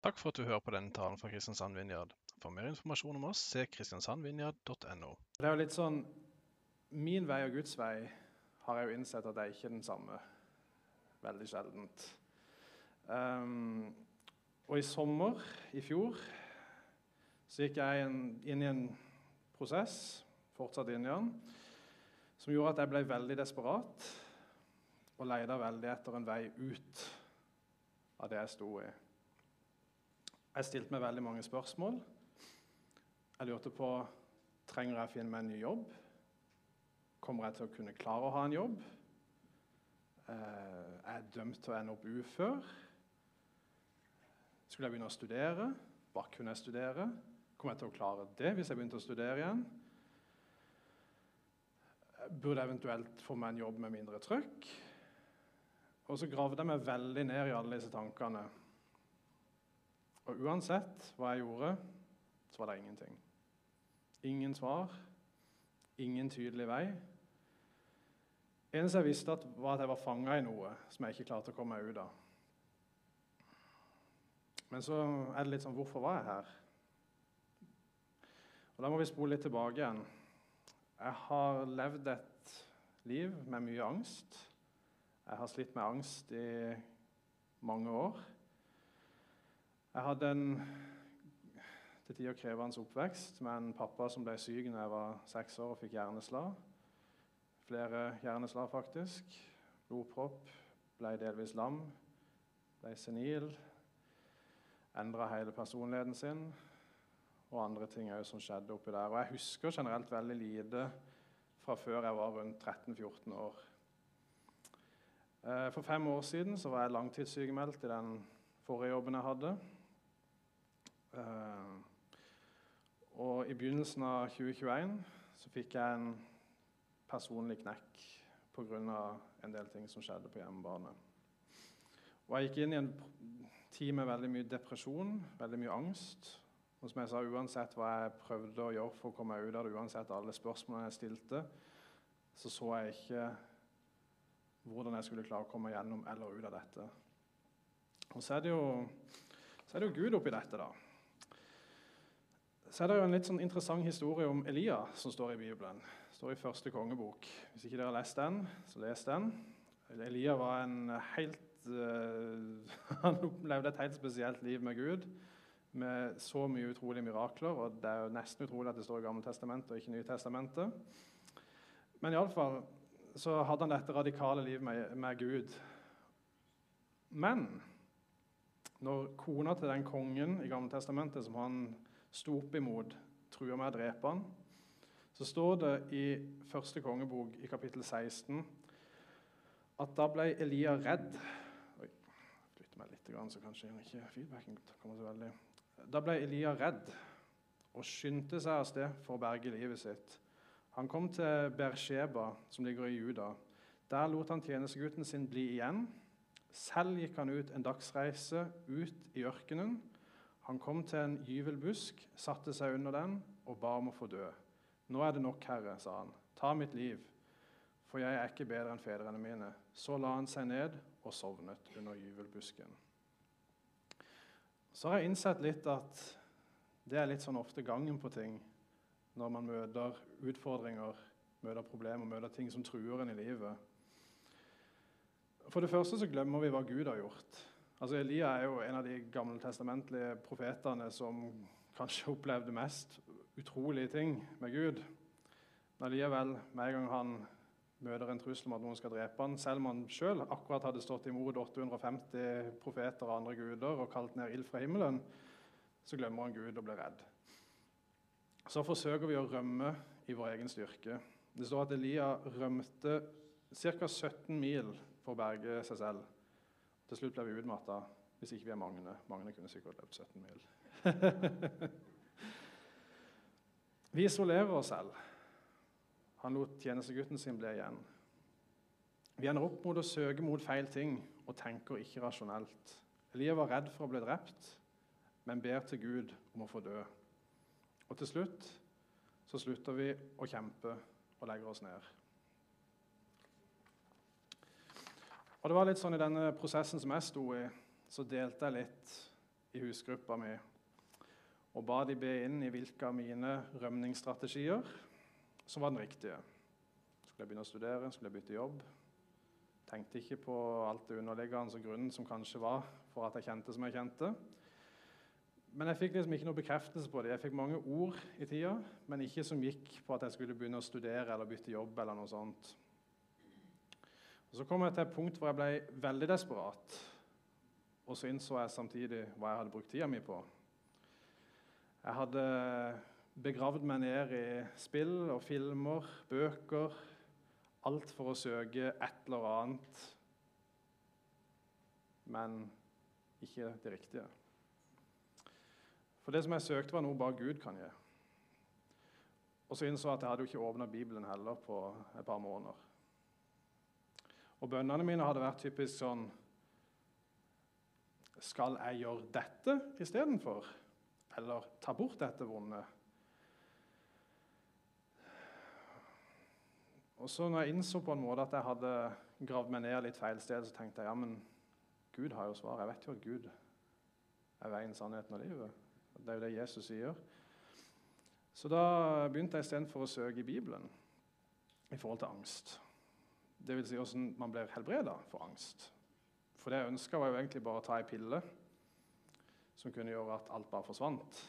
Takk for at du hører på denne talen fra Kristiansand Vinjard. For mer informasjon om oss, se kristiansandvinjard.no. Det er jo litt sånn Min vei og Guds vei har jeg jo innsett at det er ikke den samme. Veldig sjeldent. Um, og i sommer i fjor så gikk jeg inn, inn i en prosess, fortsatt inn i den, som gjorde at jeg ble veldig desperat og leita veldig etter en vei ut av det jeg sto i. Jeg stilte meg veldig mange spørsmål. Jeg lurte på trenger jeg finne meg en ny jobb. Kommer jeg til å kunne klare å ha en jobb? Eh, er jeg dømt til å ende opp ufør? Skulle jeg begynne å studere? Hva kunne jeg studere? Kommer jeg til å klare det hvis jeg begynte å studere igjen? Burde jeg eventuelt få meg en jobb med mindre trøkk? Og så gravde jeg meg veldig ned i alle disse tankene. Og uansett hva jeg gjorde, så var det ingenting. Ingen svar, ingen tydelig vei. Eneste jeg visste, at var at jeg var fanga i noe som jeg ikke klarte å komme meg ut av. Men så er det litt sånn Hvorfor var jeg her? Og Da må vi spole litt tilbake igjen. Jeg har levd et liv med mye angst. Jeg har slitt med angst i mange år. Jeg hadde en til tider krevende oppvekst med en pappa som ble syk da jeg var seks år og fikk hjerneslag. Flere hjerneslag, faktisk. Blodpropp. Ble delvis lam. Ble senil. Endra hele personligheten sin. Og andre ting òg som skjedde oppi der. Og jeg husker generelt veldig lite fra før jeg var rundt 13-14 år. Eh, for fem år siden var jeg langtidssykemeldt i den forrige jobben jeg hadde. Uh, og i begynnelsen av 2021 så fikk jeg en personlig knekk pga. en del ting som skjedde på hjemmebane. Og jeg gikk inn i en tid med veldig mye depresjon, veldig mye angst. Og som jeg sa, Uansett hva jeg prøvde å gjøre for å komme meg ut av det, uansett alle spørsmålene jeg stilte, så så jeg ikke hvordan jeg skulle klare å komme gjennom eller ut av dette. Og så er det jo, så er det jo Gud oppi dette, da så er det jo en litt sånn interessant historie om Elia som står i Bibelen. Det står i første kongebok. Hvis ikke dere har lest den, så les den. Elia var en helt uh, Han opplevde et helt spesielt liv med Gud. Med så mye utrolige mirakler. og Det er jo nesten utrolig at det står i Gammeltestamentet og ikke Nytestamentet. Men iallfall så hadde han dette radikale livet med, med Gud. Men når kona til den kongen i Gammeltestamentet som han sto opp imot, trua med å drepe han, så står det i første kongebok i kapittel 16 at da ble Elia redd. Oi, meg litt, så kanskje ikke feedbacken kommer så veldig. Da ble Elia redd og skyndte seg av sted for å berge livet sitt. Han kom til Bersheba, som ligger i Juda. Der lot han tjenestegutten sin bli igjen. Selv gikk han ut en dagsreise ut i ørkenen han kom til en gyvelbusk, satte seg under den og ba om å få dø. 'Nå er det nok, Herre', sa han. 'Ta mitt liv, for jeg er ikke bedre enn fedrene mine.' Så la han seg ned og sovnet under gyvelbusken. Så har jeg innsett litt at det er litt sånn ofte gangen på ting når man møter utfordringer, møter problemer, møter ting som truer en i livet. For det første så glemmer vi hva Gud har gjort. Altså Elia er jo en av de gammeltestamentlige profetene som kanskje opplevde mest utrolige ting med Gud. Men allikevel, med en gang han møter en trussel om at noen skal drepe han, selv om han sjøl akkurat hadde stått imot 850 profeter og andre guder og kalt ned ild fra himmelen, så glemmer han Gud og blir redd. Så forsøker vi å rømme i vår egen styrke. Det står at Elia rømte ca. 17 mil for å berge seg selv. Til slutt ble vi utmatta hvis ikke vi er Magne. Magne kunne sikkert løpt 17 mil. vi isolerer oss selv. Han lot tjenestegutten sin bli igjen. Vi ender opp mot å søke mot feil ting og tenker ikke rasjonelt. Elia var redd for å bli drept, men ber til Gud om å få dø. Og til slutt så slutter vi å kjempe og legger oss ned. Og det var litt sånn I denne prosessen som jeg sto i, så delte jeg litt i husgruppa mi og ba de be inn i hvilke av mine rømningsstrategier som var den riktige. Skulle jeg begynne å studere? Skulle jeg bytte jobb? Tenkte ikke på alt det underliggende og grunnen som kanskje var for at jeg kjente som jeg kjente. Men jeg fikk liksom ikke noe bekreftelse på det. Jeg fikk mange ord i tida, men ikke som gikk på at jeg skulle begynne å studere eller bytte jobb. eller noe sånt. Og Så kom jeg til et punkt hvor jeg ble veldig desperat. Og så innså jeg samtidig hva jeg hadde brukt tida mi på. Jeg hadde begravd meg ned i spill og filmer, bøker, alt for å søke et eller annet, men ikke det riktige. For det som jeg søkte, var noe bare Gud kan gi. Og så innså jeg at jeg hadde jo ikke åpna Bibelen heller på et par måneder. Og bønnene mine hadde vært typisk sånn Skal jeg gjøre dette istedenfor? eller ta bort dette vonde. Og så når jeg innså på en måte at jeg hadde gravd meg ned litt feil sted, så tenkte jeg ja, men Gud har jo svar. Jeg vet jo at Gud er veien, sannheten og livet. Det er jo det Jesus sier. Så da begynte jeg istedenfor å søke i Bibelen i forhold til angst. Vil si hvordan man blir helbreda for angst. For det jeg ønska, var jo egentlig bare å ta ei pille som kunne gjøre at alt bare forsvant.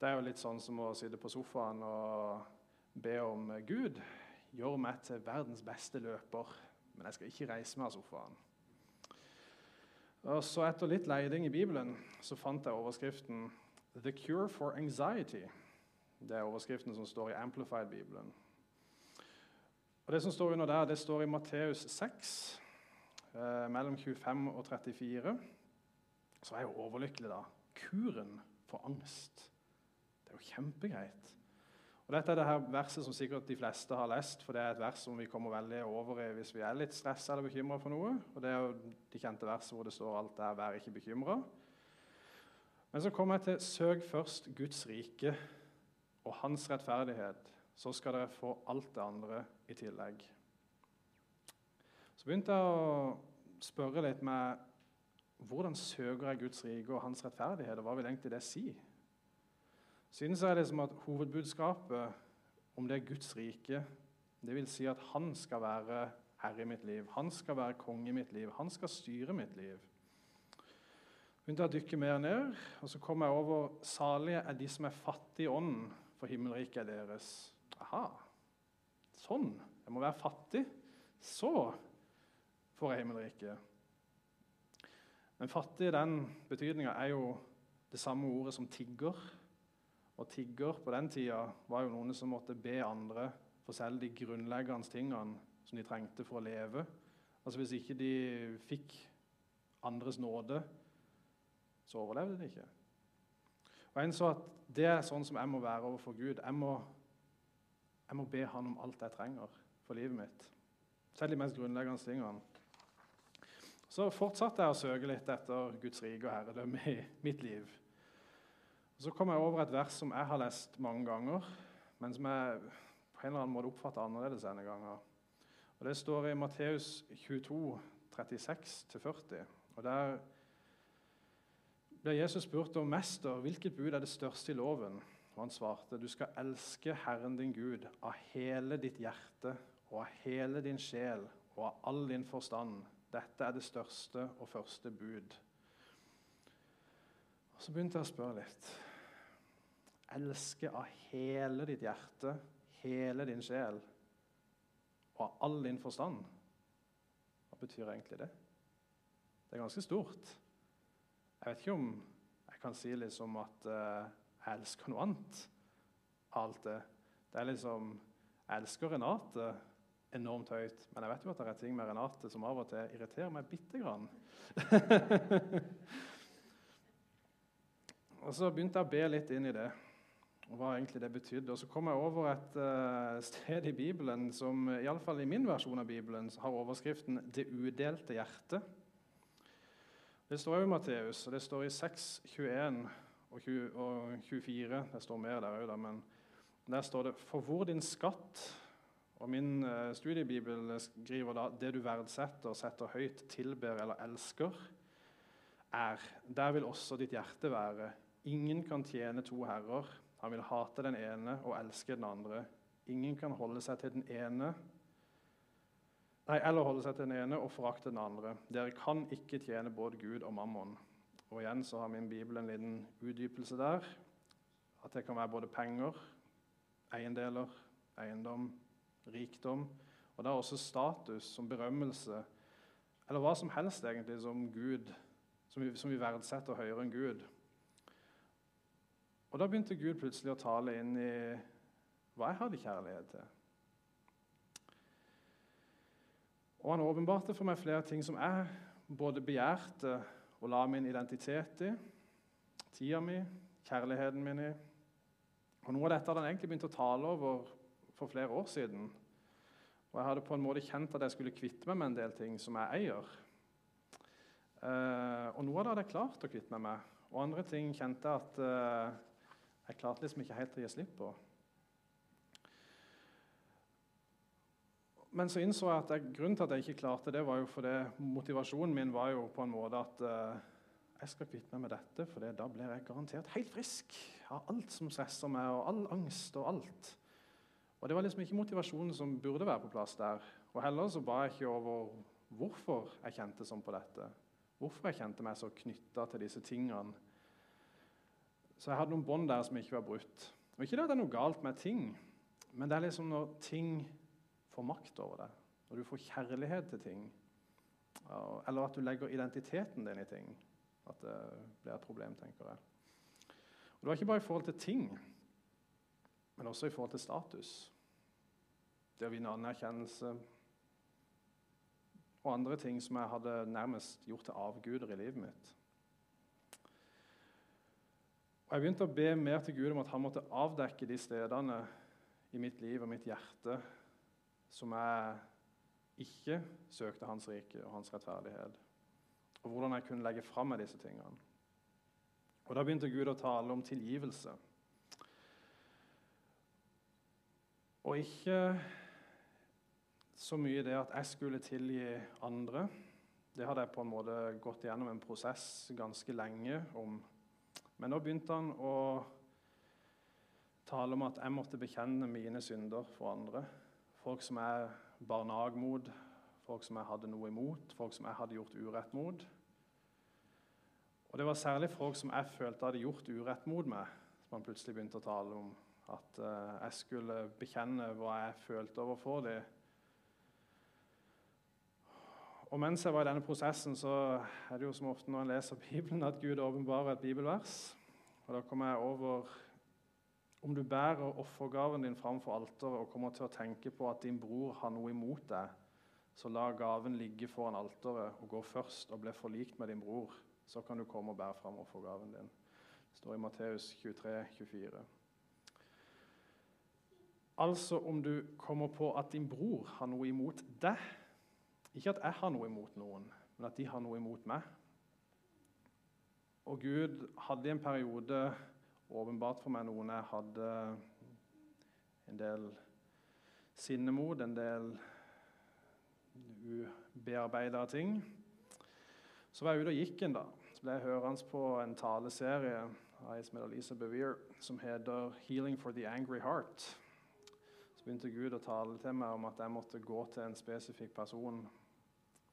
Det er jo litt sånn som å sitte på sofaen og be om Gud, gjør meg til verdens beste løper, men jeg skal ikke reise meg av sofaen. Og så Etter litt leiding i Bibelen så fant jeg overskriften 'The Cure for Anxiety'. Det er overskriften som står i Amplified-bibelen. Og Det som står under der, det står i Matteus 6, eh, mellom 25 og 34 så er jeg jo overlykkelig, da. Kuren for angst. Det er jo kjempegreit. Og Dette er det her verset som sikkert de fleste har lest, for det er et vers som vi kommer veldig over i hvis vi er litt stressa eller bekymra for noe. Og Det er jo de kjente versene hvor det står alt der 'vær ikke bekymra'. Men så kommer jeg til 'søk først Guds rike og hans rettferdighet', så skal dere få alt det andre i tillegg. Så begynte jeg å spørre litt med hvordan søker jeg Guds rike og hans rettferdighet, og hva vil egentlig det si? Synes jeg som at Hovedbudskapet om det er Guds rike, det vil si at han skal være herre i mitt liv, han skal være konge i mitt liv, han skal styre mitt liv. Begynte å dykke mer ned, og så kom jeg over salige er de som er fattige i ånden, for himmelriket er deres. Aha, sånn. Jeg må være fattig. Så får jeg himmelriket. Men fattig i den betydninga er jo det samme ordet som tigger. Og tigger på den tida var jo noen som måtte be andre for selv de grunnleggende tingene som de trengte for å leve. Altså Hvis ikke de fikk andres nåde, så overlevde de ikke. Og En så at det er sånn som jeg må være overfor Gud. Jeg må, jeg må be Han om alt jeg trenger for livet mitt. Selv de mest grunnleggende tingene. Så fortsatte jeg å søke litt etter Guds rike og herredømme i mitt liv. Så kom jeg over et vers som jeg har lest mange ganger, men som jeg på en eller annen måte oppfatter annerledes denne gangen. Og Det står i Matteus 22, 36-40. Og Der ble Jesus spurt om mester, hvilket bud er det største i loven? Og Han svarte, du skal elske Herren din Gud av hele ditt hjerte og av hele din sjel og av all din forstand dette er det største og første bud. Og Så begynte jeg å spørre litt. Elske av hele ditt hjerte, hele din sjel og av all din forstand. Hva betyr egentlig det? Det er ganske stort. Jeg vet ikke om jeg kan si liksom at jeg elsker noe annet alt det. Det er liksom Jeg elsker Renate enormt høyt. Men jeg vet jo at det er ting med Renate som av og til irriterer meg bitte grann. og så begynte jeg å be litt inn i det, og hva egentlig det betydde. Og så kom jeg over et uh, sted i Bibelen som iallfall i min versjon av Bibelen har overskriften 'Det udelte hjerte'. Det står jo i Matteus, og det står i 6, 21 og, 20, og 24. Det står mer der òg, men der står det 'For hvor din skatt og Min uh, studiebibel skriver da det du verdsetter, setter høyt, tilber eller elsker, er, der vil også ditt hjerte være. Ingen kan tjene to herrer. Han vil hate den ene og elske den andre. Ingen kan holde seg til den ene Nei, eller holde seg til den ene og forakte den andre. Dere kan ikke tjene både Gud og mammon. Og igjen så har min bibel en liten utdypelse der. At det kan være både penger, eiendeler, eiendom, rikdom. Og det er også status som berømmelse, eller hva som helst egentlig som Gud, som vi, som vi verdsetter høyere enn Gud. Og da begynte Gud plutselig å tale inn i hva jeg hadde kjærlighet til. Og han åpenbarte for meg flere ting som jeg både begjærte og la min identitet i. Tida mi, kjærligheten min i. Og Noe av dette hadde han egentlig begynt å tale over for flere år siden. Og jeg hadde på en måte kjent at jeg skulle kvitte meg med en del ting som jeg eier. Eh, og noe av det hadde jeg klart å kvitte meg med. Og andre ting kjente jeg at eh, jeg klarte liksom ikke helt å gi slipp på. Men så innså jeg at jeg, grunnen til at jeg ikke klarte det, var jo fordi motivasjonen min var jo på en måte at uh, jeg skal kvitte meg med dette, for da blir jeg garantert helt frisk av alt som stresser meg, og all angst og alt. Og Det var liksom ikke motivasjonen som burde være på plass der. Og heller så ba jeg ikke over hvorfor jeg kjente sånn på dette. Hvorfor jeg kjente meg så knytta til disse tingene. Så jeg hadde noen bånd der som ikke var brutt. Og Ikke det at det er noe galt med ting, men det er liksom når ting får makt over deg, når du får kjærlighet til ting, eller at du legger identiteten din i ting, at det blir et problem, tenker jeg. Og Det var ikke bare i forhold til ting, men også i forhold til status. Det å vinne anerkjennelse og andre ting som jeg hadde nærmest gjort til avguder i livet mitt. Og Jeg begynte å be mer til Gud om at han måtte avdekke de stedene i mitt liv og mitt hjerte som jeg ikke søkte Hans rike og Hans rettferdighet. Og hvordan jeg kunne legge fram med disse tingene. Og Da begynte Gud å tale om tilgivelse. Og ikke så mye det at jeg skulle tilgi andre. Det hadde jeg på en måte gått gjennom en prosess ganske lenge om. Men nå begynte han å tale om at jeg måtte bekjenne mine synder for andre. Folk som jeg bar nag mot, folk som jeg hadde noe imot, folk som jeg hadde gjort urett mot. Og Det var særlig folk som jeg følte hadde gjort urett mot meg, som han plutselig begynte å tale om. At uh, jeg skulle bekjenne hva jeg følte overfor dem. Og mens jeg var i denne prosessen, så er det jo som ofte når en leser Bibelen, at Gud åpenbarer et bibelvers. Og Da kom jeg over om du bærer offergaven din framfor alteret og kommer til å tenke på at din bror har noe imot deg, så la gaven ligge foran alteret og gå først og bli forlikt med din bror. Så kan du komme og bære fram offergaven din. Det står i Matteus 23, 24. Altså om du kommer på at din bror har noe imot deg Ikke at jeg har noe imot noen, men at de har noe imot meg. Og Gud hadde i en periode åpenbart for meg noen jeg hadde en del sinne mot, en del ubearbeida ting. Så var jeg ute og gikk en dag. Så ble jeg hørende på en taleserie av ei som heter Lisa Bevere, som heter 'Healing for the Angry Heart'. Så begynte Gud å tale til meg om at jeg måtte gå til en spesifikk person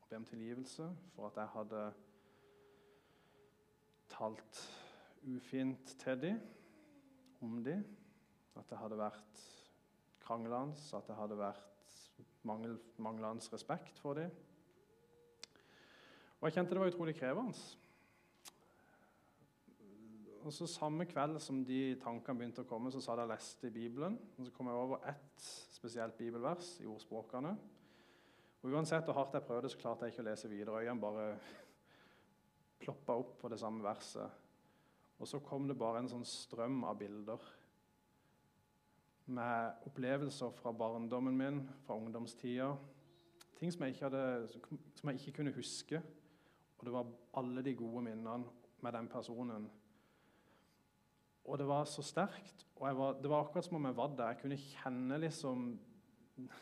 og be om tilgivelse for at jeg hadde talt ufint til dem, om dem. At det hadde vært kranglende, at det hadde vært mangel, manglende respekt for dem. Og jeg kjente det var utrolig krevende. Og så Samme kveld som de tankene begynte å komme, så sa jeg leste i Bibelen. og Så kom jeg over ett spesielt bibelvers i ordspråkene. Og Uansett hvor hardt jeg prøvde, så klarte jeg ikke å lese videre. Øynene bare ploppa opp på det samme verset. Og så kom det bare en sånn strøm av bilder med opplevelser fra barndommen min, fra ungdomstida. Ting som jeg, hadde, som jeg, ikke kunne huske. Og det var alle de gode minnene med den personen. Og det var så sterkt. og var, Det var akkurat som om jeg var der. Jeg kunne kjenne liksom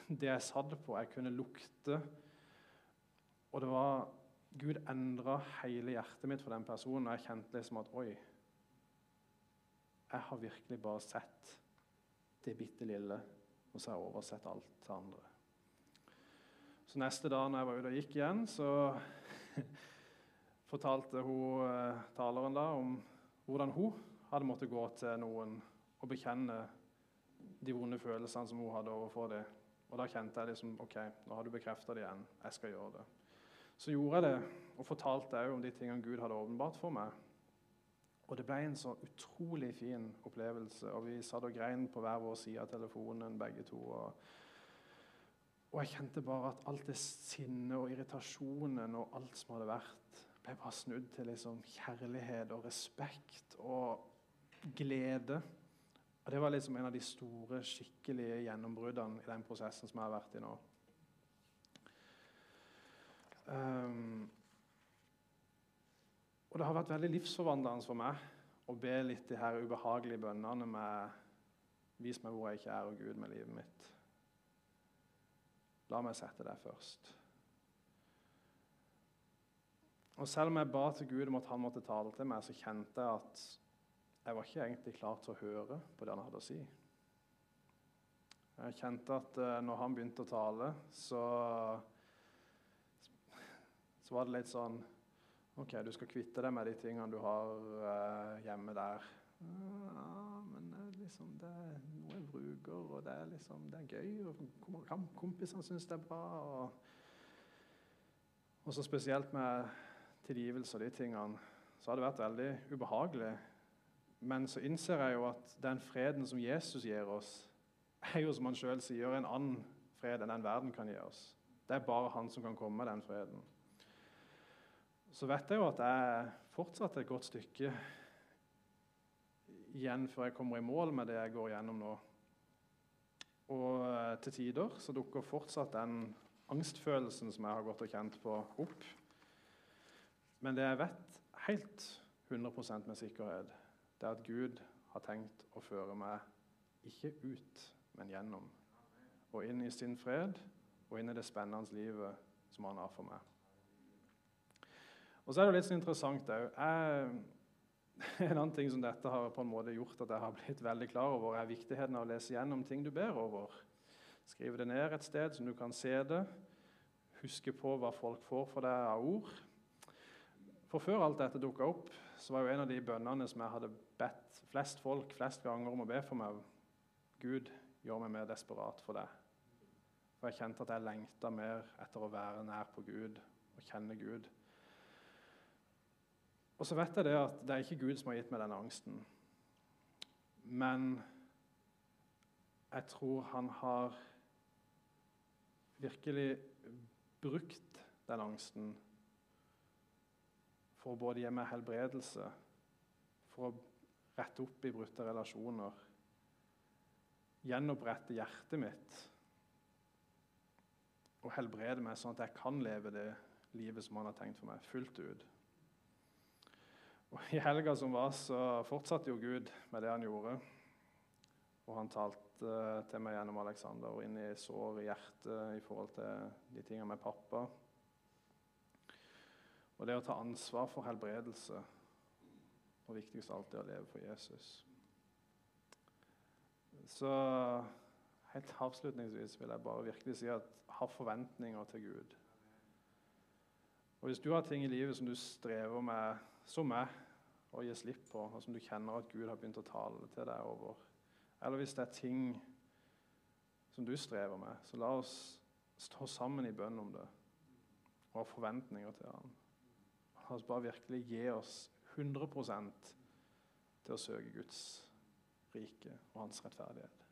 det jeg satt på. Jeg kunne lukte. Og det var Gud endra hele hjertet mitt for den personen, og jeg kjente liksom at oi Jeg har virkelig bare sett det bitte lille, og så har jeg oversett alt til andre. Så neste dag når jeg var ute og gikk igjen, så fortalte hun eh, taleren da om hvordan hun hadde måttet gå til noen og bekjenne de vonde følelsene som hun hadde overfor dem. Og da kjente jeg liksom OK, nå har du bekrefta det igjen. Jeg skal gjøre det. Så gjorde jeg det, og fortalte òg om de tingene Gud hadde åpenbart for meg. Og det ble en så utrolig fin opplevelse. Og vi satt og grein på hver vår side av telefonen, begge to. Og, og jeg kjente bare at alt det sinnet og irritasjonen og alt som hadde vært, ble bare snudd til liksom kjærlighet og respekt og glede. Og Det var liksom en av de store, skikkelige gjennombruddene i den prosessen som jeg har vært i nå. Um, og det har vært veldig livsforvandlende for meg å be litt de her ubehagelige bønnene med Vis meg hvor jeg ikke er, og Gud, med livet mitt. La meg sette deg først. Og Selv om jeg ba til Gud om at han måtte tale til meg, så kjente jeg at jeg var ikke egentlig klar til å høre på det han hadde å si. Jeg kjente at uh, når han begynte å tale, så, så var det litt sånn OK, du skal kvitte deg med de tingene du har uh, hjemme der. Ja, men liksom, det er noe jeg bruker, og det er, liksom, det er gøy. og Kompisene syns det er bra. Og, og så spesielt med tilgivelse og de tingene, så har det vært veldig ubehagelig. Men så innser jeg jo at den freden som Jesus gir oss, er jo som han sjøl sier, en annen fred enn den verden kan gi oss. Det er bare han som kan komme med den freden. Så vet jeg jo at jeg fortsatt et godt stykke igjen før jeg kommer i mål med det jeg går gjennom nå. Og eh, til tider så dukker fortsatt den angstfølelsen som jeg har gått og kjent på, opp. Men det jeg vet helt 100% med sikkerhet, det er at Gud har tenkt å føre meg ikke ut, men gjennom. Og inn i sin fred og inn i det spennende livet som han har for meg. Og så er det litt så interessant òg En annen ting som dette har på en måte gjort at jeg har blitt veldig klar over, er viktigheten av å lese gjennom ting du ber over. Skrive det ned et sted som du kan se det. Huske på hva folk får for deg av ord. For før alt dette dukka opp, så var jo en av de bønnene som jeg hadde bedt flest folk flest ganger om å be for meg Gud, gjør meg mer desperat for deg. For jeg kjente at jeg lengta mer etter å være nær på Gud og kjenne Gud. Og så vet jeg det at det er ikke Gud som har gitt meg denne angsten. Men jeg tror han har virkelig brukt den angsten for å både gi meg helbredelse, for å rette opp i brutte relasjoner, gjenopprette hjertet mitt og helbrede meg sånn at jeg kan leve det livet som han har tenkt for meg, fullt ut. Og I helga som var, så fortsatte jo Gud med det han gjorde. Og han talte eh, til meg gjennom Alexander og inn i sår i hjertet i forhold til de tingene med pappa. Og det å ta ansvar for helbredelse. Og viktigst av alt det å leve for Jesus. Så helt avslutningsvis vil jeg bare virkelig si at ha forventninger til Gud. Og Hvis du har ting i livet som du strever med, som meg, å gi slipp på, og som du kjenner at Gud har begynt å tale til deg over. Eller hvis det er ting som du strever med, så la oss stå sammen i bønn om det og ha forventninger til Han. La oss bare virkelig gi oss 100% til å søke Guds rike og hans rettferdighet.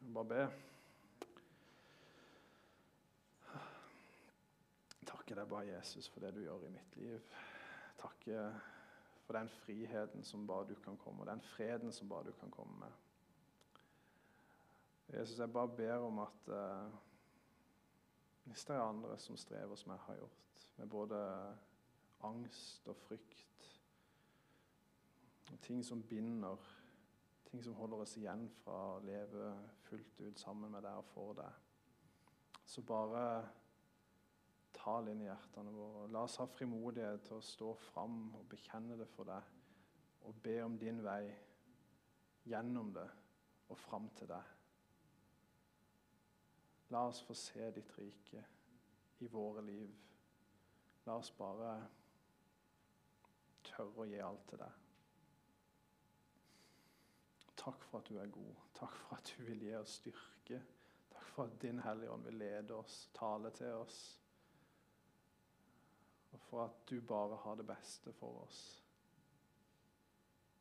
Jeg bare be. Takker deg bare, Jesus, for det du gjør i mitt liv takke for den friheten som bare du kan komme, og den freden som bare du kan komme med. Jesus, jeg bare ber om at uh, hvis det er andre som strever som jeg har gjort, med både angst og frykt, og ting som binder, ting som holder oss igjen fra å leve fullt ut sammen med deg og for deg, så bare ta tal inn i hjertene våre. La oss ha frimodighet til å stå fram og bekjenne det for deg og be om din vei gjennom det og fram til deg. La oss få se ditt rike i våre liv. La oss bare tørre å gi alt til deg. Takk for at du er god. Takk for at du vil gi oss styrke. Takk for at Din Hellige Ånd vil lede oss, tale til oss. Og for at du bare har det beste for oss.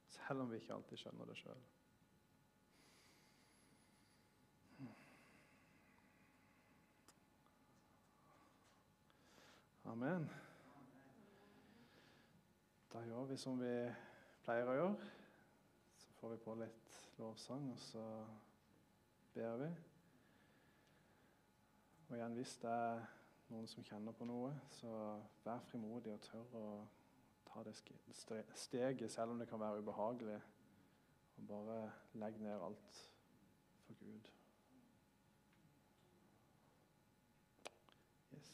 Selv om vi ikke alltid skjønner det sjøl. Amen. Da gjør vi som vi pleier å gjøre. Så får vi på litt lovsang, og så ber vi. Og igjen, hvis det er noen som kjenner på noe, så vær frimodig og tør å ta det steget, selv om det kan være ubehagelig. Og bare legg ned alt for Gud. Yes.